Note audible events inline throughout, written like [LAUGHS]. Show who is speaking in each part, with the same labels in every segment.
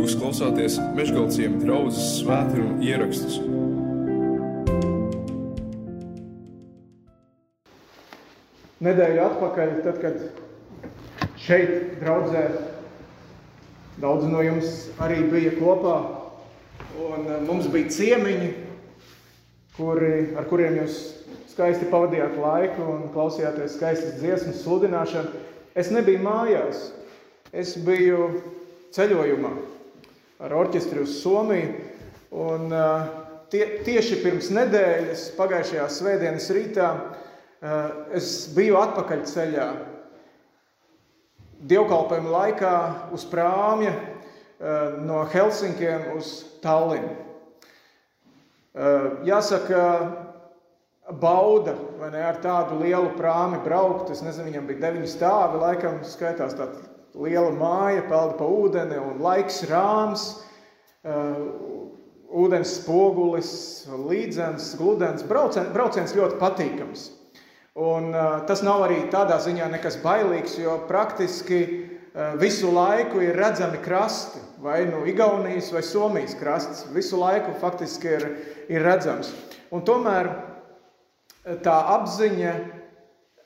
Speaker 1: Jūs klausāties Meškāļu draugas svētkrājuma ierakstus.
Speaker 2: Nedēļu atpakaļ, tad, kad šeit draudzē daudz no jums arī bija kopā, un eh, mums bija ciemiņi, kuri, ar kuriem jūs skaisti pavadījāt laiku un klausījāties skaistas dziesmas sludināšanu. Es nebiju mājās, es biju ceļojumā ar orķestri uz Somiju. Un, tie, tieši pirms nedēļas, pagājušajā svētdienas rītā, es biju atpakaļ ceļā. Dievkalpojuma laikā uz prāmja no Helsinkiem uz Tallinu. Jāsaka, bauda ne, ar tādu lielu prāmi braukt. Es nezinu, viņam bija deviņi stāvi, laikam skaitās tāda liela māja, pelda pa ūdeni un laiks rāms, uh, ūdens spogulis, līdzens, gludens, brauciens, brauciens ļoti patīkams. Un uh, tas nav arī tādā ziņā nekas bailīgs, jo praktiski uh, visu laiku ir redzami krasti, vai nu Igaunijas vai Somijas krasts, visu laiku faktiski ir, ir redzams. Un tomēr tā apziņa,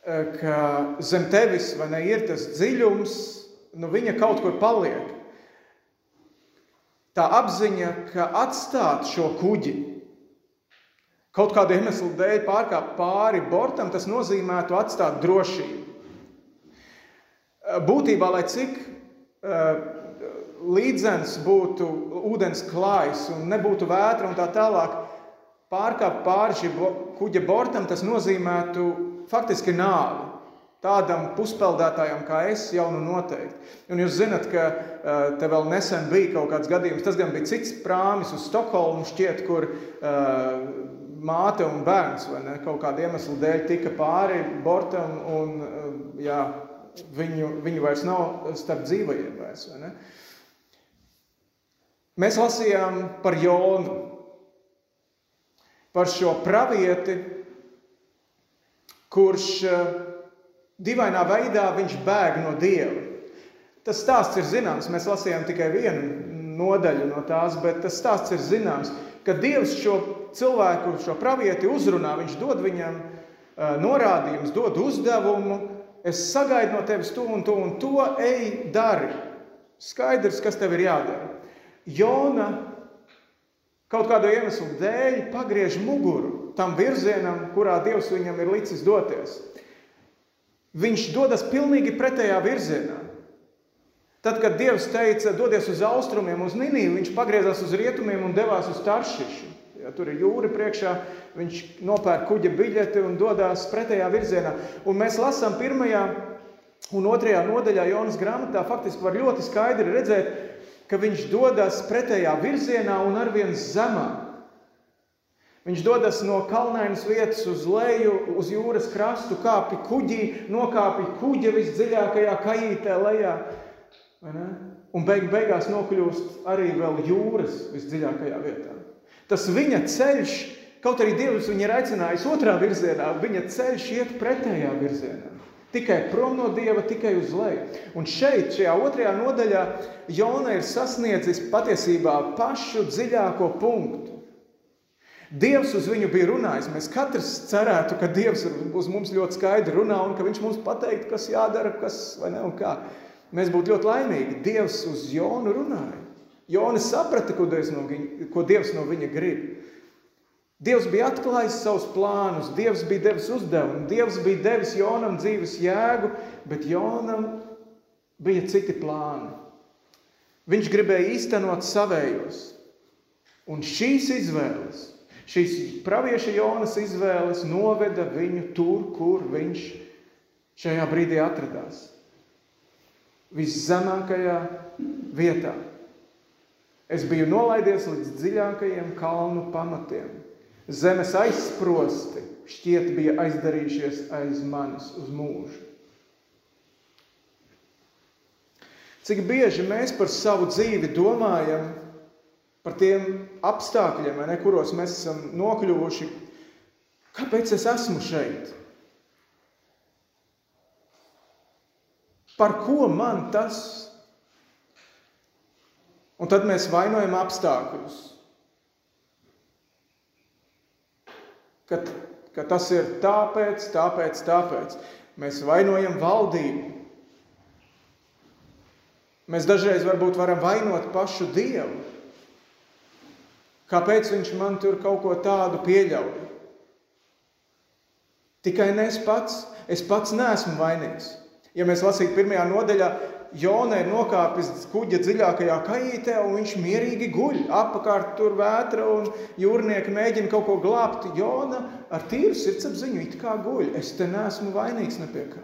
Speaker 2: ka zem tevis ne, ir tas dziļums, nu, viņa kaut kur paliek. Tā apziņa, ka atstāt šo kuģi kaut kādu iemeslu dēļ pārkāpt pāri bortam, tas nozīmētu atstāt drošību. Būtībā, lai cik līdzens būtu ūdens klājs un nebūtu vētra un tā tālāk, pārkāpt pāri šī kuģa bortam, tas nozīmētu faktiski nāvi. Tādam puspeldētājam kā es jau nu noteikti. Un jūs zinat, ka uh, te vēl nesen bija kaut kāds gadījums, tas gan bija cits prāmis uz Stokholmu šķiet, kur uh, māte un bērns ne, kaut kāda iemesla dēļ tika pāri bortam un uh, jā, viņu, viņu vairs nav starp dzīvajiem vairs, vai ne? Mēs lasījām par Jonu, par šo pravieti, kurš uh, Dīvainā veidā viņš bēg no Dieva. Tas stāsts ir zināms, mēs lasījām tikai vienu nodaļu no tās, bet tas stāsts ir zināms, ka Dievs šo cilvēku, šo pravieti uzrunā, viņš dod viņam norādījumus, dod uzdevumu, es sagaidu no tevis to un to un to, ej, dari. Skaidrs, kas tev ir jādara. Jona kaut kādu iemeslu dēļ pagriež muguru tam virzienam, kurā Dievs viņam ir licis doties. Viņš dodas pilnīgi pretējā virzienā. Tad, kad Dievs teica, dodies uz austrumiem, uz Nīniju, viņš pagriezās uz rietumiem un devās uz Taršišu. Ja, tur ir jūra priekšā, viņš nopērk kuģa biļeti un dodas pretējā virzienā. Un mēs lasām pirmajā un otrajā nodaļā Jonas grāmatā, faktiski var ļoti skaidri redzēt, ka viņš dodas pretējā virzienā un arvien zemāk. Viņš dodas no kalnainas vietas uz leju, uz jūras krastu, kāpj kuģī, nokāpj kuģa visdziļākajā kajītē lejā. Un beig beigās nokļūst arī vēl jūras visdziļākajā vietā. Tas viņa ceļš, kaut arī Dievs viņu ir aicinājis otrā virzienā, viņa ceļš iet pretējā virzienā. Tikai prom no Dieva, tikai uz leju. Un šeit, šajā otrajā nodaļā, Jona ir sasniedzis patiesībā pašu dziļāko punktu. Dievs uz viņu bija runājis. Mēs katrs cerētu, ka Dievs uz mums ļoti skaidri runā un ka viņš mums pateiktu, kas jādara, kas ne un kā. Mēs būtu ļoti laimīgi. Dievs uz Jonu runāja. Jona saprata, ko Dievs no viņa, ko Dievs no viņa grib. Dievs bija atklājis savus plānus, Dievs bija devis uzdevumu, Dievs bija devis Jonam dzīves jēgu, bet Jonam bija citi plāni. Viņš gribēja īstenot savējos. Un šīs izvēles Šīs pravieša Jonas izvēles noveda viņu tur, kur viņš šajā brīdī atradās. Viszemākajā vietā. Es biju nolaidies līdz dziļākajiem kalnu pamatiem. Zemes aizsprosti šķiet bija aizdarījušies aiz manis uz mūžu. Cik bieži mēs par savu dzīvi domājam, par tiem apstākļiem, ne, kuros mēs esam nokļuvuši. Kāpēc es esmu šeit? Par ko man tas? Un tad mēs vainojam apstākļus. Ka, ka tas ir tāpēc, tāpēc, tāpēc. Mēs vainojam valdību. Mēs dažreiz varbūt varam vainot pašu Dievu. Kāpēc viņš man tur kaut ko tādu pieļauj? Tikai ne es pats, es pats neesmu vainīgs. Ja mēs lasītu pirmajā nodaļā, Jona ir nokāpis kuģa dziļākajā kājītē, un viņš mierīgi guļ. Apkārt tur vētra un jūrnieki mēģina kaut ko glābt. Jona ar tīru sirdsapziņu it kā guļ. Es te neesmu vainīgs ne pie kā.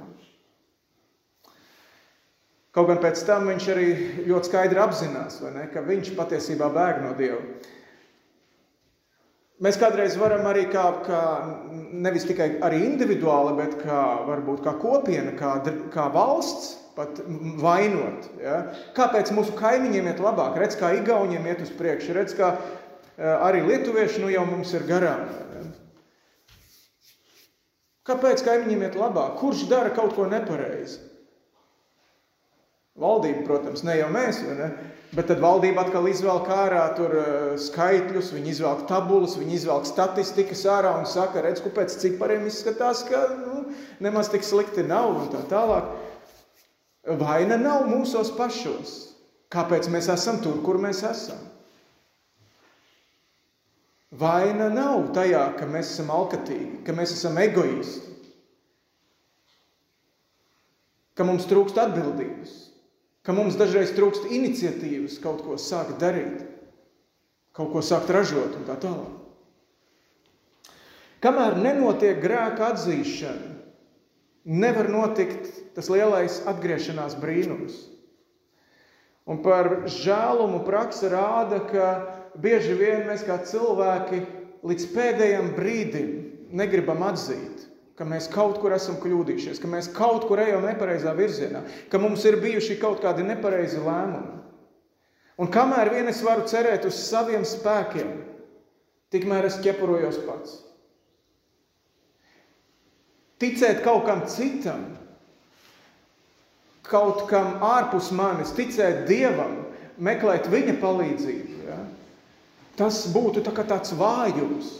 Speaker 2: Kaut gan pēc tam viņš arī ļoti skaidri apzinās, ne, ka viņš patiesībā bēg no Dieva. Mēs kādreiz varam arī kā, kā nevis tikai arī individuāli, bet kā, varbūt kā kopiena, kā, kā valsts pat vainot. Ja? Kāpēc mūsu kaimiņiem iet labāk? Redz, kā Igauniem iet uz priekšu, redz, kā eh, arī lietuvieši nu jau mums ir garām. Kāpēc kaimiņiem iet labāk? Kurš dara kaut ko nepareizi? Valdība, protams, ne jau mēs, ne? bet tad valdība atkal izvelk ārā tur eh, skaitļus, viņi izvelk tabulas, viņi izvelk statistikas ārā un saka, redz, ka pēc cipariem izskatās, ka nu, nemaz tik slikti nav un tā tālāk. Vaina nav mūsos pašos. Kāpēc mēs esam tur, kur mēs esam? Vaina nav tajā, ka mēs esam alkatīgi, ka mēs esam egoisti, ka mums trūkst atbildības, ka mums dažreiz trūkst iniciatīvas kaut ko sākt darīt, kaut ko sākt ražot un tā tālāk. Kamēr nenotiek grēka atzīšana, nevar notikt tas lielais atgriešanās brīnums. Un par žēlumu praksa rāda, ka bieži vien mēs kā cilvēki līdz pēdējiem brīdim negribam atzīt, ka mēs kaut kur esam kļūdījušies, ka mēs kaut kur ejam nepareizā virzienā, ka mums ir bijuši kaut kādi nepareizi lēmumi. Un kamēr vien es varu cerēt uz saviem spēkiem, tikmēr es ķepurojos pats. Ticēt kaut kam citam, kaut kam ārpus manis, ticēt Dievam, meklēt Viņa palīdzību. Ja? Tas būtu tā tāds vājums.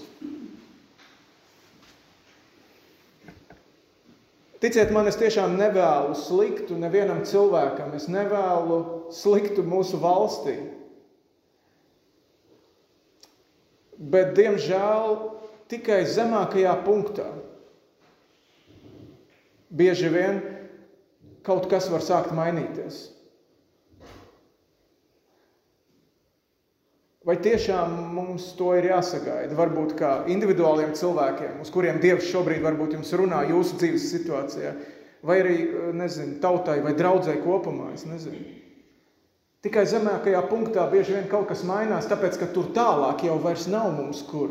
Speaker 2: Ticiet man, es tiešām nevēlu sliktu nevienam cilvēkam. Es nevēlu sliktu mūsu valstī. Bet, diemžēl, tikai zemākajā punktā bieži vien kaut kas var sākt mainīties. Vai tiešām mums to ir jāsagaida? Varbūt kā individuāliem cilvēkiem, uz kuriem Dievs šobrīd varbūt jums runā jūsu dzīves situācijā, vai arī, nezinu, tautai vai draudzē kopumā. Tikai zemākajā punktā bieži vien kaut kas mainās, tāpēc, ka tur tālāk jau nav mums kur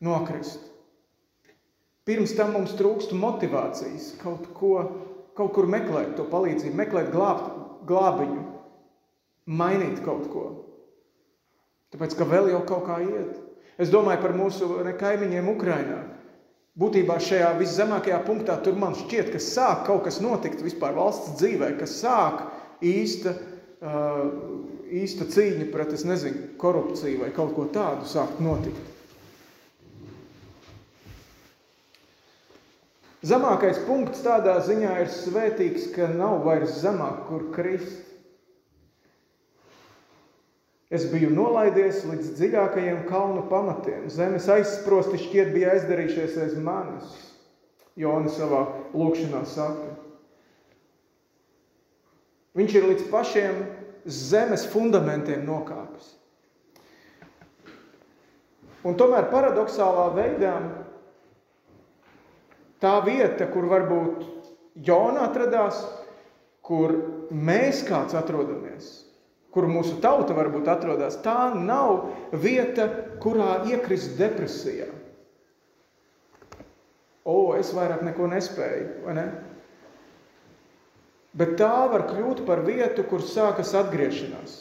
Speaker 2: nokrist. Pirms tam mums trūkst motivācijas kaut ko kaut kur meklēt to palīdzību, meklēt glābt, glābiņu, mainīt kaut ko. Tāpēc, ka vēl jau kaut kā iet. Es domāju par mūsu kaimiņiem Ukrainā. Būtībā šajā viszemākajā punktā tur man šķiet, ka sāk kaut kas notikt vispār valsts dzīvē, ka sāk īsta, uh, īsta cīņa pret, es nezinu, korupciju vai kaut ko tādu sākt notikt. Zemākais punkts tādā ziņā ir svētīgs, ka nav vairs zemāk, kur krist. Es biju nolaidies līdz dziļākajiem kalnu pamatiem. Zemes aizsprosti šķiet bija aizdarījušies aiz manis. Jona savā lūkšanā saka. Viņš ir līdz pašiem zemes fundamentiem nokāpis. Un tomēr paradoxālā veidā Tā vieta, kur varbūt Jona atradās, kur mēs kāds atrodamies, kur mūsu tauta varbūt atrodas, tā nav vieta, kurā iekrist depresijā. O, es vairāk neko nespēju, vai ne? Bet tā var kļūt par vietu, kur sākas atgriešanās.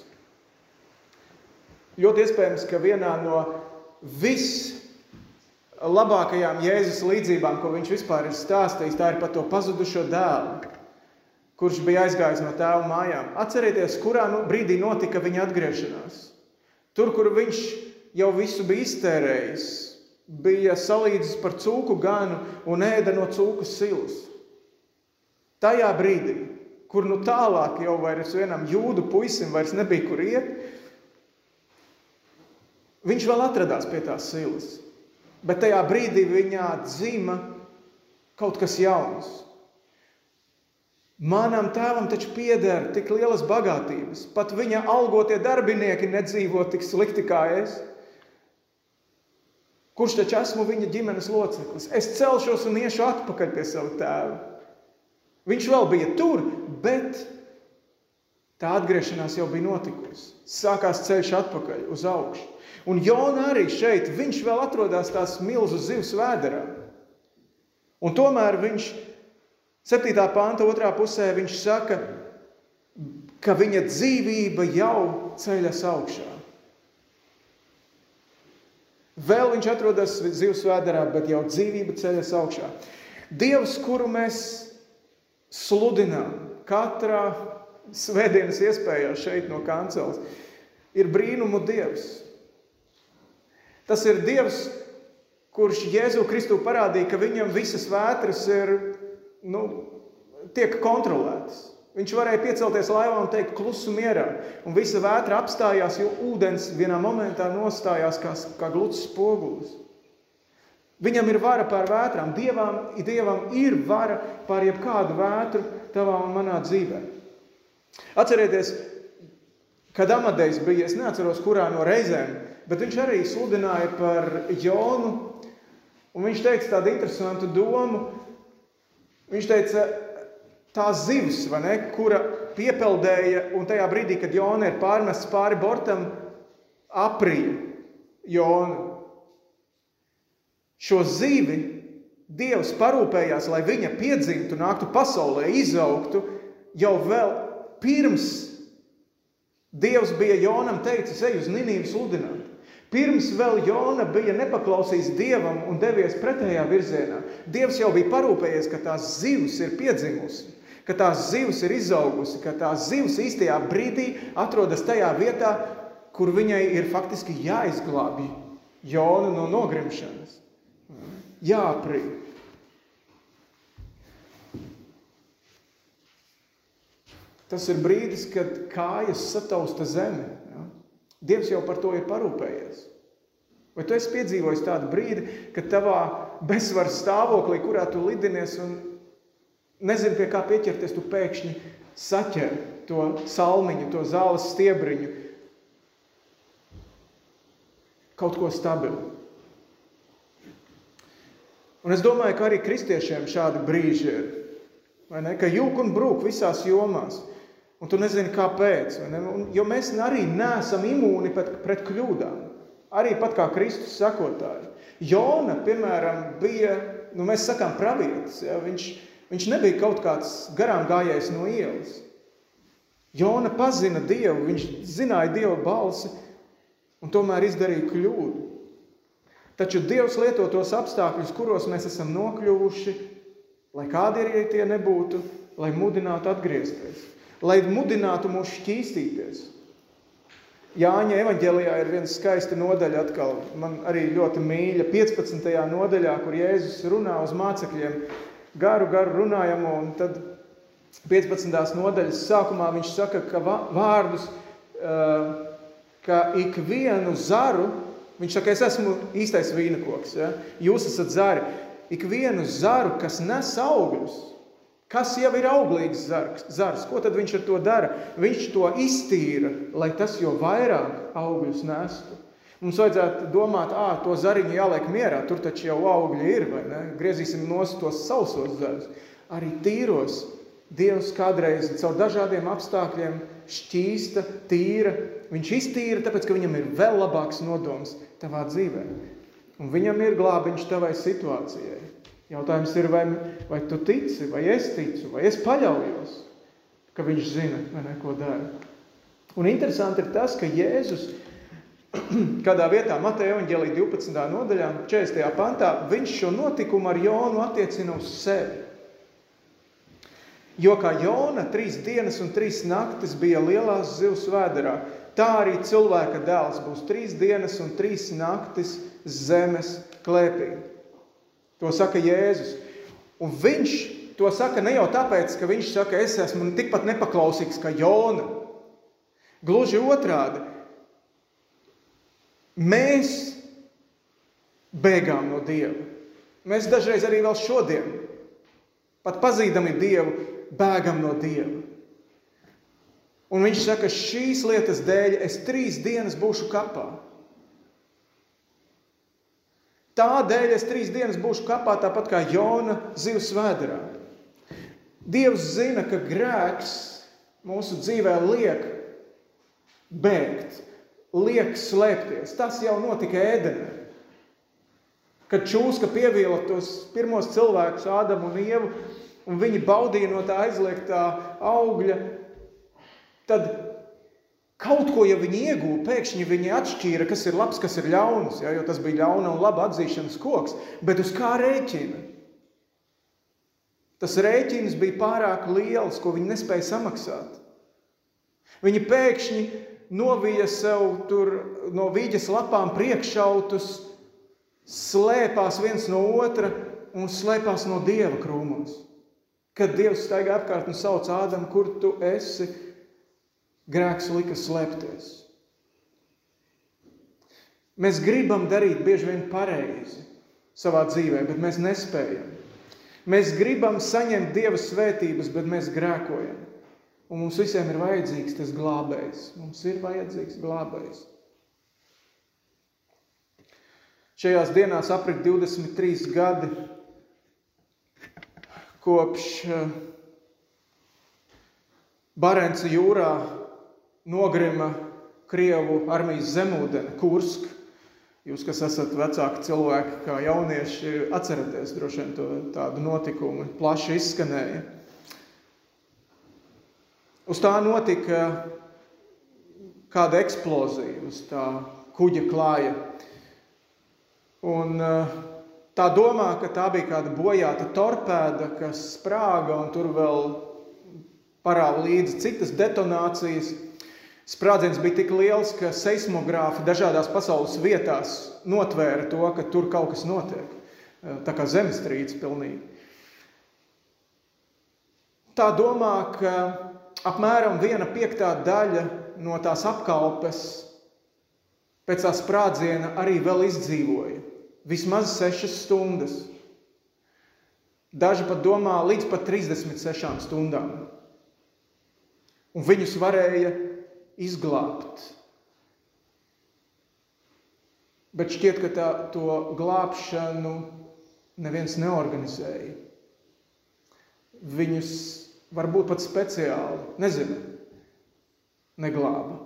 Speaker 2: Ļoti iespējams, ka vienā no viss labākajām Jēzus līdzībām, ko viņš vispār ir stāstījis, tā ir par to pazudušo dēlu, kurš bija aizgājis no tēva mājām. Atcerieties, kurā nu, brīdī notika viņa atgriešanās. Tur, kur viņš jau visu bija iztērējis, bija salīdzis par cūku ganu un ēda no cūku silas. Tajā brīdī, kur nu tālāk jau vairs vienam jūdu puisim vairs nebija kur iet, viņš vēl atradās pie tās silas. Bet tajā brīdī viņā dzima kaut kas jauns. Manam tēvam taču pieder tik lielas bagātības, pat viņa algotie darbinieki nedzīvo tik slikti kā es. Kurš taču esmu viņa ģimenes loceklis? Es celšos un iešu atpakaļ pie sava tēva. Viņš vēl bija tur, bet tā atgriešanās jau bija notikusi. Sākās ceļš atpakaļ uz augšu. Un Jona arī šeit, viņš vēl atrodas tās milzu zivs vēderā. Un tomēr viņš 7. pānta otrā pusē viņš saka, ka viņa dzīvība jau ceļas augšā. Vēl viņš atrodas zivs vēderā, bet jau dzīvība ceļas augšā. Dievs, kuru mēs sludinām katrā svētdienas iespējā šeit no kanceles, ir brīnumu Dievs. Tas ir Dievs, kurš Jēzu Kristu parādīja, ka viņam visas vētras ir, nu, tiek kontrolētas. Viņš varēja piecelties laivā un teikt, klusu mierā. Un visa vētra apstājās, jo ūdens vienā momentā nostājās kā, kā gluds spogulis. Viņam ir vara pār vētrām. Dievam, dievam ir vara pār jebkādu vētru tavā un manā dzīvē. Atcerieties, kad Amadejs bija, es neatceros, kurā no reizēm, bet viņš arī sludināja par Jonu. Un viņš teica tādu interesantu domu. Viņš teica, tā zivs, ne, kura piepeldēja, un tajā brīdī, kad Jona ir pārmests pāri bortam, aprīja Jonu. Šo zivi Dievs parūpējās, lai viņa piedzimtu, nāktu pasaulē, izaugtu jau vēl pirms Dievs bija Jonam teicis, ej uz Ninīvu sludināt. Pirms vēl Jona bija nepaklausījis Dievam un devies pretējā virzienā, Dievs jau bija parūpējies, ka tās zivs ir piedzimusi ka tās zivs ir izaugusi, ka tās zivs īstajā brīdī atrodas tajā vietā, kur viņai ir faktiski jāizglābj Jona no nogrimšanas. Jāaprīt. Tas ir brīdis, kad kājas satausta zemi. Dievs jau par to ir parūpējies. Vai tu esi piedzīvojis tādu brīdi, kad tavā bezsvaras stāvoklī, kurā tu lidinies un nezini, pie kā pieķerties, tu pēkšņi saķer to salmiņu, to zāles stiebriņu, kaut ko stabilu. Un es domāju, ka arī kristiešiem šādi brīži ir. Ka jūka un brūk visās jomās. Un tu nezini, kāpēc. Un, jo mēs arī neesam imūni pret, pret kļūdām. Arī pat kā Kristus sakotāji. Jona, piemēram, bija, nu mēs sakām, pravietis. Ja? Viņš, Viņš nebija kaut kāds garām gājējs no ielas. Jona pazina Dievu, viņš zināja Dieva balsi un tomēr izdarīja kļūdu. Taču Dievs lieto tos apstākļus, kuros mēs esam nokļuvuši, lai kādi arī tie nebūtu, lai mudinātu atgriezties, lai mudinātu mūs šķīstīties. Jāņa evanģēlijā ir viena skaista nodaļa atkal, man arī ļoti mīļa, 15. nodaļā, kur Jēzus runā uz mācekļiem, garu, garu runājam, un tad 15. nodaļas sākumā viņš saka, ka vārdus, ka ikvienu zaru, viņš saka, es esmu īstais vīnakoks, ja? jūs esat zari, ikvienu zaru, kas nes augļus, kas jau ir auglīgs zars, zars, ko tad viņš ar to dara? Viņš to iztīra, lai tas jo vairāk augļus nestu. Mums vajadzētu domāt, ah, to zariņu jāliek mierā, tur taču jau augļi ir, vai ne? Griezīsim nost tos sausos zarus. Arī tīros Dievs kādreiz caur dažādiem apstākļiem šķīsta, tīra. Viņš iztīra, tāpēc, ka viņam ir vēl labāks nodoms tavā dzīvē. Un viņam ir glābiņš tavai situācijai. Jautājums ir, vai, vai tu tici, vai es ticu, vai es paļaujos, ka viņš zina, vai neko dara. Un interesanti ir tas, ka Jēzus [CLEARS THROAT] kādā vietā Mateja evaņģēlī 12. nodaļā, 40. pantā, viņš šo notikumu ar Jonu attiecina uz sevi. Jo kā Jona trīs dienas un trīs naktis bija lielās zivs vēderā, tā arī cilvēka dēls būs trīs dienas un trīs naktis zemes klēpī. To saka Jēzus. Un viņš to saka ne jau tāpēc, ka viņš saka, es esmu tikpat nepaklausīgs kā Jona. Gluži otrādi. Mēs bēgām no Dieva. Mēs dažreiz arī vēl šodien, pat pazīdami Dievu, bēgam no Dieva. Un viņš saka, šīs lietas dēļ es trīs dienas būšu kapā. Tādēļ es trīs dienas būšu kapā, tāpat kā Jona zivs vēderā. Dievs zina, ka grēks mūsu dzīvē liek bēgt, liek slēpties. Tas jau notika ēdenē. Kad čūska pievīla tos pirmos cilvēkus, Ādamu un Ievu, un viņi baudīja no tā aizliegtā augļa, tad kaut ko, ja viņi iegūta, pēkšņi viņi atšķīra, kas ir labs, kas ir ļauns, ja, jo tas bija ļauna un laba atzīšanas koks, bet uz kā rēķina? Tas rēķins bija pārāk liels, ko viņi nespēja samaksāt. Viņi pēkšņi novija sev tur no vīģes lapām priekšautus, slēpās viens no otra un slēpās no dieva krūmos. Kad Dievs staigā apkārt un sauc Ādamu, kur tu esi, grēks lika slēpties. Mēs gribam darīt bieži vien pareizi savā dzīvē, bet mēs nespējam. Mēs gribam saņemt Dieva svētības, bet mēs grēkojam. Un mums visiem ir vajadzīgs tas glābējs. Mums ir vajadzīgs glābējs. Šajās dienās aprit 23 gadi kopš eh, Barenca jūrā nogrima Krievu armijas zemūdeni, Kursk. Jūs, kas esat vecāki cilvēki, kā jaunieši, atceraties droši vien to tādu notikumu, plaši izskanēja. Uz tā notika kāda eksplozija, uz tā kuģa klāja. Un uh, Tā domā, ka tā bija kāda bojāta torpēda, kas sprāga un tur vēl parāva līdzi citas detonācijas. Sprādziens bija tik liels, ka seismogrāfi dažādās pasaules vietās notvēra to, ka tur kaut kas notiek. Tā kā zemestrīce pilnīgi. Tā domā, ka apmēram viena piektā daļa no tās apkalpes pēc tā sprādziena arī vēl izdzīvoja vismaz 6 stundas. Daži pat domā līdz pat 36 stundām. Un viņus varēja izglābt. Bet šķiet, ka tā, to glābšanu neviens neorganizēja. Viņus varbūt pat speciāli, nezinu, neglāba.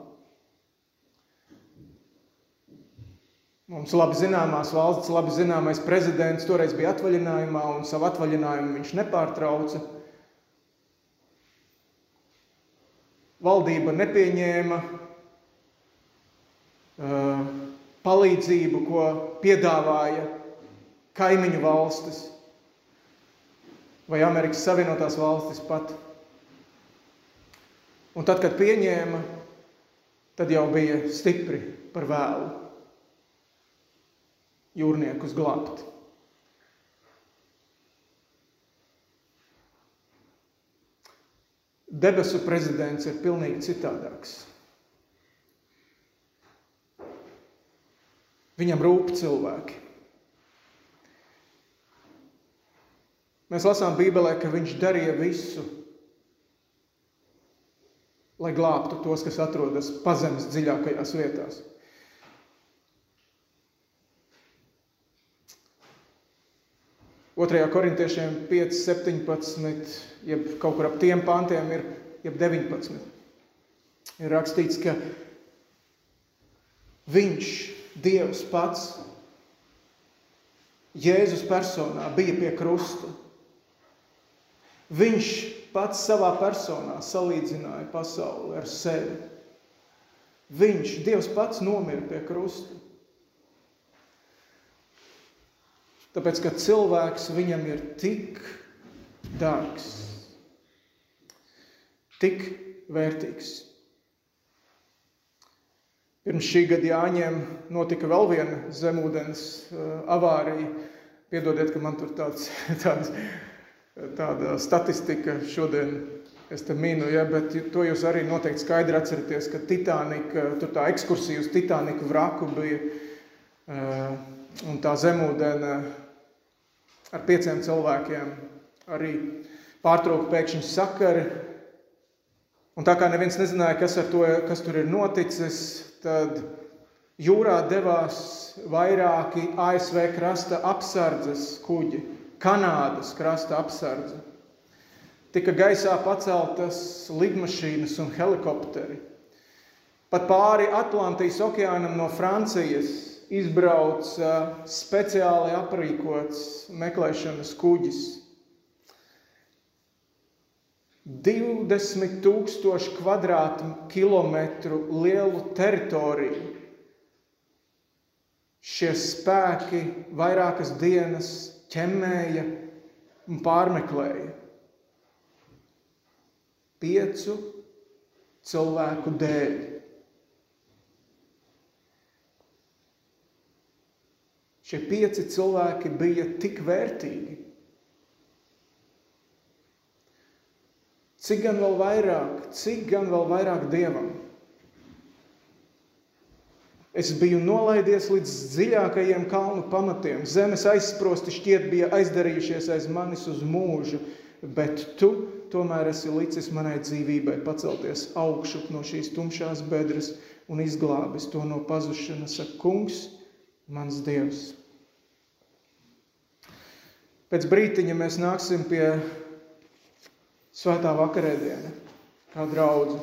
Speaker 2: Mums labi zināmās valsts, labi zināmais prezidents toreiz bija atvaļinājumā, un savu atvaļinājumu viņš nepārtrauca. Valdība nepieņēma uh, palīdzību, ko piedāvāja kaimiņu valstis vai Amerikas Savienotās valstis pat. Un tad, kad pieņēma, tad jau bija stipri par vēlu jūrniekus glābt. Debesu prezidents ir pilnīgi citādāks. Viņam rūp cilvēki. Mēs lasām Bībelē, ka viņš darīja visu, lai glābtu tos, kas atrodas pazemes dziļākajās vietās. 2. korintiešiem 5, 17, jeb kaut kur ap tiem pantiem ir jeb 19. Ir rakstīts, ka viņš, Dievs pats, Jēzus personā bija pie krusta. Viņš pats savā personā salīdzināja pasauli ar sevi. Viņš, Dievs pats, nomira pie krusta. Tāpēc, ka cilvēks viņam ir tik dārgs. tik vērtīgs. Pirms šī gada jāņem notika vēl viena zemūdens uh, avārija. Piedodiet, ka man tur tāds, [LAUGHS] tāds, tāda statistika šodien es te minu, ja, bet to jūs arī noteikti skaidri atceraties, ka Titanika, tur tā ekskursija uz Titaniku vraku bija, uh, un tā zemūdena ar pieciem cilvēkiem arī pārtrauka pēkšņi sakari. Un tā kā neviens nezināja, kas, to, kas tur ir noticis, tad jūrā devās vairāki ASV krasta apsardzes kuģi, Kanādas krasta apsardze. Tika gaisā paceltas lidmašīnas un helikopteri. Pat pāri Atlantijas okeānam no Francijas izbrauca speciāli aprīkots meklēšanas kuģis. 20 tūkstošu kvadrātkilometru lielu teritoriju. Šie spēki vairākas dienas ķemmēja un pārmeklēja. Piecu cilvēku dēļ. Šie pieci cilvēki bija tik vērtīgi. Cik gan vēl vairāk, cik gan vēl vairāk dievam? Es biju nolaidies līdz dziļākajiem kalnu pamatiem. Zemes aizsprosti šķiet bija aizdarījušies aiz manis uz mūžu, bet tu tomēr esi licis manai dzīvībai pacelties augšup no šīs tumšās bedres un izglābis to no pazušanas, kungs, mans dievs. Pēc brītiņa mēs nāksim pie svētā vakarēdiena, kā draudzi.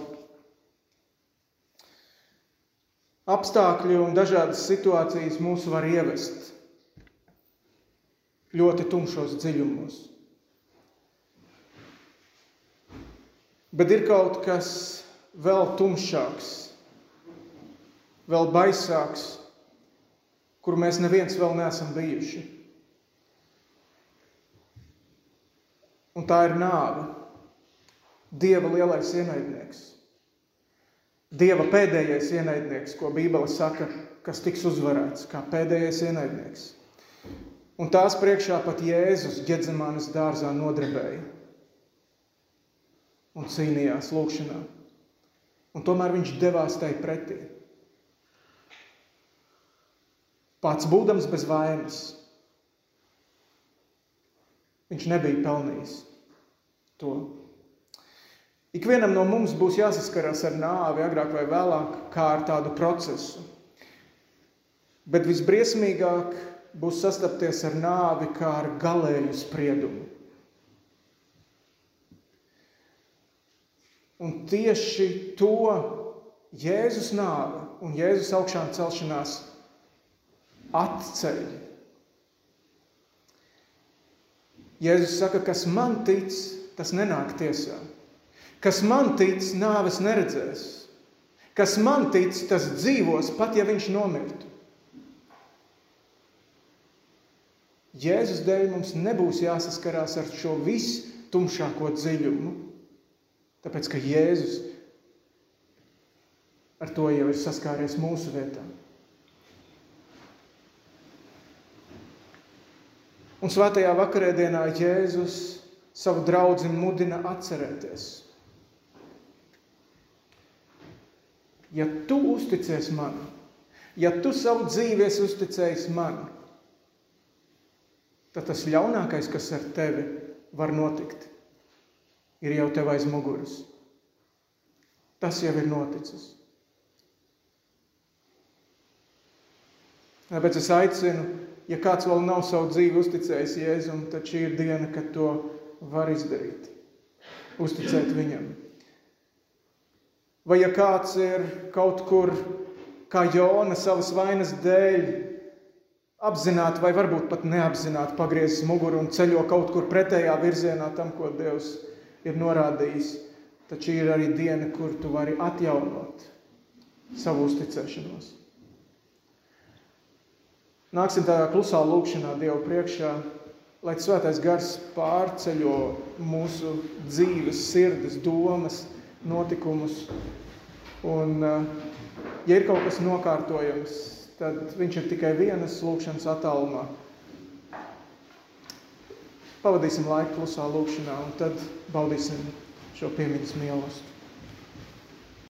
Speaker 2: Apstākļi un dažādas situācijas mūs var ievest ļoti tumšos dziļumos. Bet ir kaut kas vēl tumšāks, vēl baisāks, kur mēs neviens vēl neesam bijuši. Un tā ir nāve. Dieva lielais ienaidnieks. Dieva pēdējais ienaidnieks, ko Bībele saka, kas tiks uzvarēts kā pēdējais ienaidnieks. Un tās priekšā pat Jēzus ģedzamānas dārzā nodrebēja un cīnījās lūkšanā. Un tomēr viņš devās tai pretī. Pats būdams bez vainas, Viņš nebija pelnījis to. Ikvienam no mums būs jāsaskarās ar nāvi agrāk vai vēlāk, kā ar tādu procesu. Bet visbriesmīgāk būs sastapties ar nāvi kā ar galēju spriedumu. Un tieši to Jēzus nāve un Jēzus augšām celšanās atceļ Jēzus saka, kas man tic, tas nenāk tiesā. Kas man tic, nāves neredzēs. Kas man tic, tas dzīvos, pat ja viņš nomirtu. Jēzus dēļ mums nebūs jāsaskarās ar šo vistumšāko dziļumu, tāpēc ka Jēzus ar to jau ir saskāries mūsu vietā. Un svētajā vakarēdienā Jēzus savu draugu mudina atcerēties. Ja tu uzticies man, ja tu savu dzīvi esi uzticējis man, tad tas ļaunākais, kas ar tevi var notikt, ir jau tev aiz muguras. Tas jau ir noticis. Tāpēc es aicinu ja kāds vēl nav savu dzīvi uzticējis Jēzum, tad šī ir diena, kad to var izdarīt. Uzticēt viņam. Vai ja kāds ir kaut kur, kā Jona, savas vainas dēļ, apzināti vai varbūt pat neapzināti pagriezis muguru un ceļo kaut kur pretējā virzienā tam, ko Dievs ir norādījis, tad šī ir arī diena, kur tu vari atjaunot savu uzticēšanos. Nāksim tādā klusā lūkšanā Dievu priekšā, lai svētais gars pārceļo mūsu dzīves, sirdes, domas, notikumus. Un, ja ir kaut kas nokārtojams, tad viņš ir tikai vienas lūkšanas attālumā. Pavadīsim laiku klusā lūkšanā un tad baudīsim šo piemiņas mīlestību.